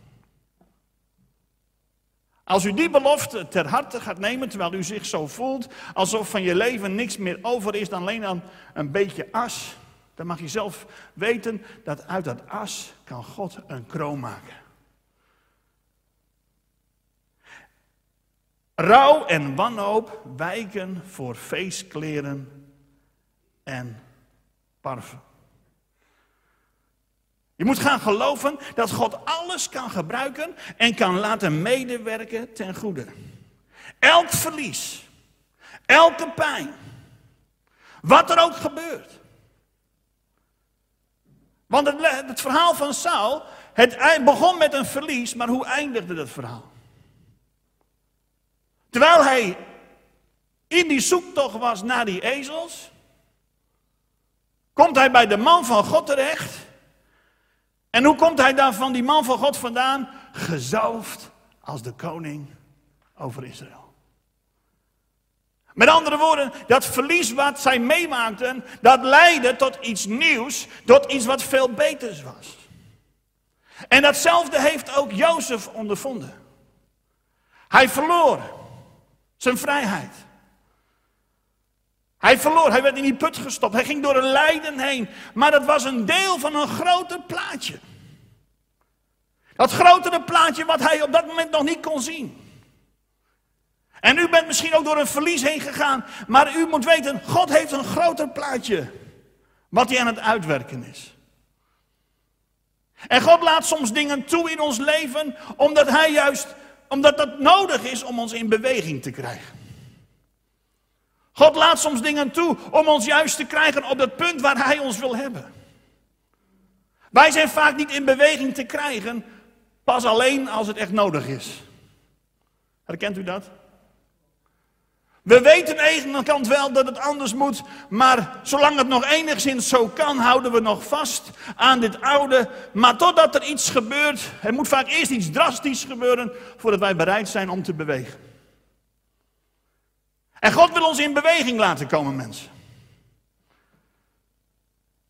Als u die belofte ter harte gaat nemen, terwijl u zich zo voelt alsof van je leven niks meer over is dan alleen aan een beetje as, dan mag je zelf weten dat uit dat as kan God een kroon maken. Rouw en wanhoop wijken voor feestkleren en parfum. Je moet gaan geloven dat God alles kan gebruiken en kan laten medewerken ten goede. Elk verlies, elke pijn, wat er ook gebeurt. Want het, het verhaal van Saul, het begon met een verlies, maar hoe eindigde dat verhaal? Terwijl hij in die zoektocht was naar die ezels, komt hij bij de man van God terecht. En hoe komt hij dan van die man van God vandaan? Gezalfd als de koning over Israël. Met andere woorden, dat verlies wat zij meemaakten, dat leidde tot iets nieuws, tot iets wat veel beters was. En datzelfde heeft ook Jozef ondervonden. Hij verloor zijn vrijheid. Hij verloor, hij werd in die put gestopt, hij ging door een lijden heen. Maar dat was een deel van een groter plaatje. Dat grotere plaatje wat hij op dat moment nog niet kon zien. En u bent misschien ook door een verlies heen gegaan, maar u moet weten, God heeft een groter plaatje wat hij aan het uitwerken is. En God laat soms dingen toe in ons leven, omdat hij juist, omdat dat nodig is om ons in beweging te krijgen. God laat soms dingen toe om ons juist te krijgen op dat punt waar Hij ons wil hebben. Wij zijn vaak niet in beweging te krijgen, pas alleen als het echt nodig is. Herkent u dat? We weten aan de ene kant wel dat het anders moet, maar zolang het nog enigszins zo kan, houden we nog vast aan dit oude. Maar totdat er iets gebeurt, er moet vaak eerst iets drastisch gebeuren voordat wij bereid zijn om te bewegen. En God wil ons in beweging laten komen, mensen.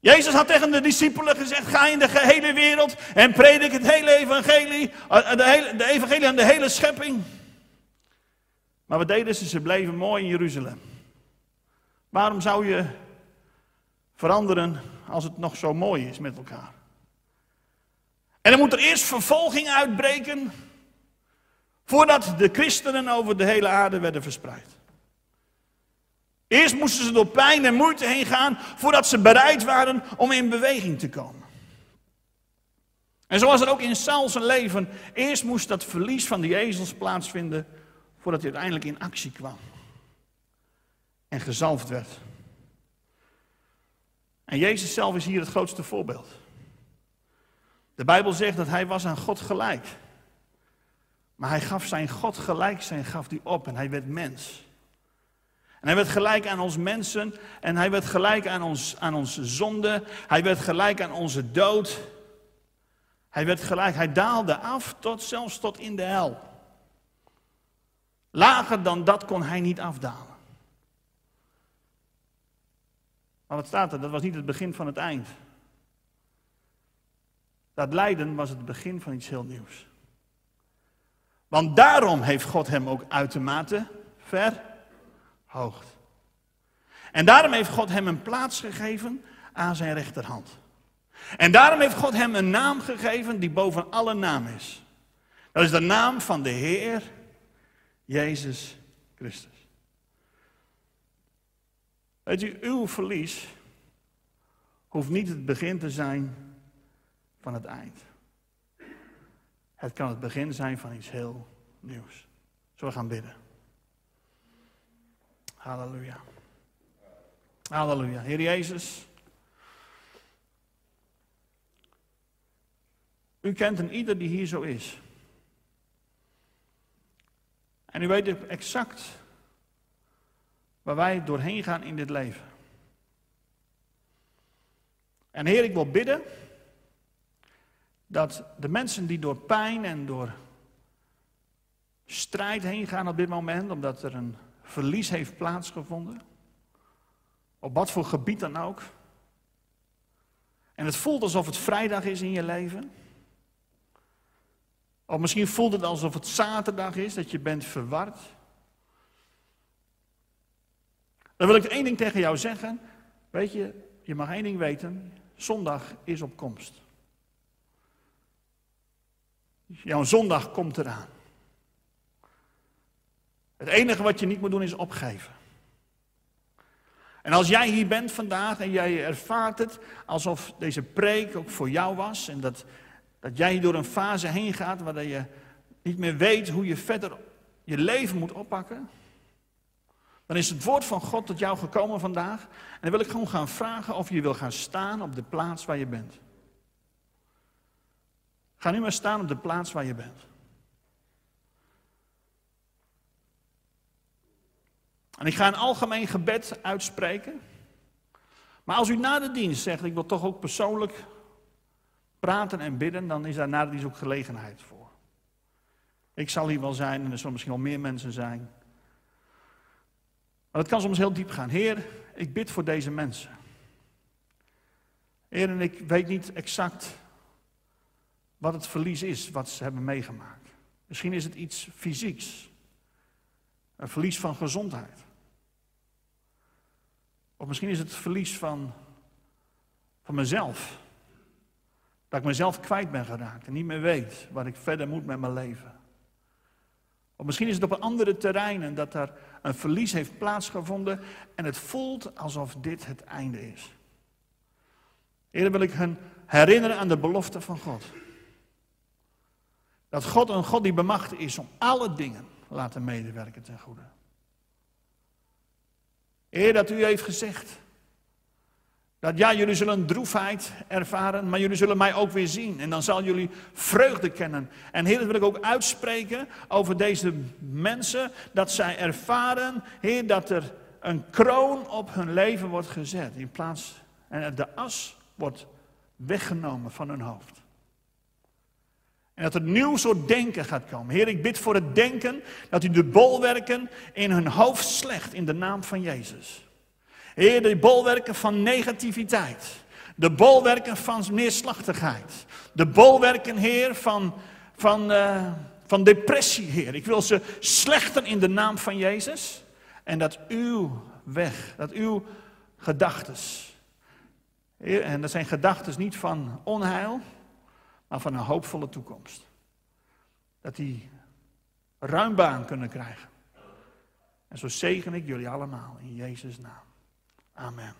Jezus had tegen de discipelen gezegd: ga in de gehele wereld en predik het hele evangelie, eh, de, hele, evangelie aan de hele schepping. Maar wat deden ze? Ze bleven mooi in Jeruzalem. Waarom zou je veranderen als het nog zo mooi is met elkaar? En dan moet er eerst vervolging uitbreken voordat de christenen over de hele aarde werden verspreid. Eerst moesten ze door pijn en moeite heen gaan voordat ze bereid waren om in beweging te komen. En zo was het ook in Saul zijn leven. Eerst moest dat verlies van die ezels plaatsvinden voordat hij uiteindelijk in actie kwam. En gezalfd werd. En Jezus zelf is hier het grootste voorbeeld. De Bijbel zegt dat hij was aan God gelijk. Maar hij gaf zijn God gelijk zijn, gaf hij op en hij werd mens. En hij werd gelijk aan ons mensen en hij werd gelijk aan, ons, aan onze zonde. Hij werd gelijk aan onze dood. Hij werd gelijk, hij daalde af tot zelfs tot in de hel. Lager dan dat kon hij niet afdalen. Maar wat staat er? Dat was niet het begin van het eind. Dat lijden was het begin van iets heel nieuws. Want daarom heeft God hem ook uitermate verhoogd. En daarom heeft God hem een plaats gegeven aan zijn rechterhand. En daarom heeft God hem een naam gegeven die boven alle naam is. Dat is de naam van de Heer Jezus Christus. Weet u, uw verlies hoeft niet het begin te zijn van het eind. Het kan het begin zijn van iets heel nieuws. Zullen we gaan bidden? Halleluja. Halleluja. Heer Jezus. U kent een ieder die hier zo is. En u weet exact waar wij doorheen gaan in dit leven. En Heer, ik wil bidden dat de mensen die door pijn en door strijd heen gaan op dit moment, omdat er een verlies heeft plaatsgevonden, op wat voor gebied dan ook, en het voelt alsof het vrijdag is in je leven, of misschien voelt het alsof het zaterdag is, dat je bent verward. Dan wil ik één ding tegen jou zeggen. Weet je, je mag één ding weten. Zondag is op komst. Jouw zondag komt eraan. Het enige wat je niet moet doen is opgeven. En als jij hier bent vandaag en jij ervaart het alsof deze preek ook voor jou was en dat, dat jij door een fase heen gaat waar je niet meer weet hoe je verder je leven moet oppakken, dan is het woord van God tot jou gekomen vandaag. En dan wil ik gewoon gaan vragen of je wil gaan staan op de plaats waar je bent. Ga nu maar staan op de plaats waar je bent. En ik ga een algemeen gebed uitspreken. Maar als u na de dienst zegt, ik wil toch ook persoonlijk praten en bidden, dan is daar na de dienst ook gelegenheid voor. Ik zal hier wel zijn en er zullen misschien wel meer mensen zijn. Maar het kan soms heel diep gaan. Heer, ik bid voor deze mensen. Heer, en ik weet niet exact wat het verlies is wat ze hebben meegemaakt. Misschien is het iets fysieks. Een verlies van gezondheid. Of misschien is het verlies van, van mezelf. Dat ik mezelf kwijt ben geraakt en niet meer weet wat ik verder moet met mijn leven. Of misschien is het op andere terreinen dat er een verlies heeft plaatsgevonden en het voelt alsof dit het einde is. Eerder wil ik hen herinneren aan de belofte van God. Dat God een God die bemachtigd is om alle dingen laten medewerken ten goede. Eer dat u heeft gezegd. Dat ja, jullie zullen droefheid ervaren, maar jullie zullen mij ook weer zien. En dan zal jullie vreugde kennen. En Heer, dat wil ik ook uitspreken over deze mensen. Dat zij ervaren, Heer, dat er een kroon op hun leven wordt gezet. In plaats, en de as wordt weggenomen van hun hoofd. En dat er nieuw soort denken gaat komen. Heer, ik bid voor het denken dat u de bolwerken in hun hoofd slecht in de naam van Jezus. Heer, de bolwerken van negativiteit. De bolwerken van neerslachtigheid. De bolwerken, Heer, van, van, uh, van depressie, Heer. Ik wil ze slechten in de naam van Jezus. En dat uw weg, dat uw gedachtes. Heer, en dat zijn gedachtes niet van onheil, maar van een hoopvolle toekomst. Dat die ruim baan kunnen krijgen. En zo zegen ik jullie allemaal in Jezus' naam. Amen.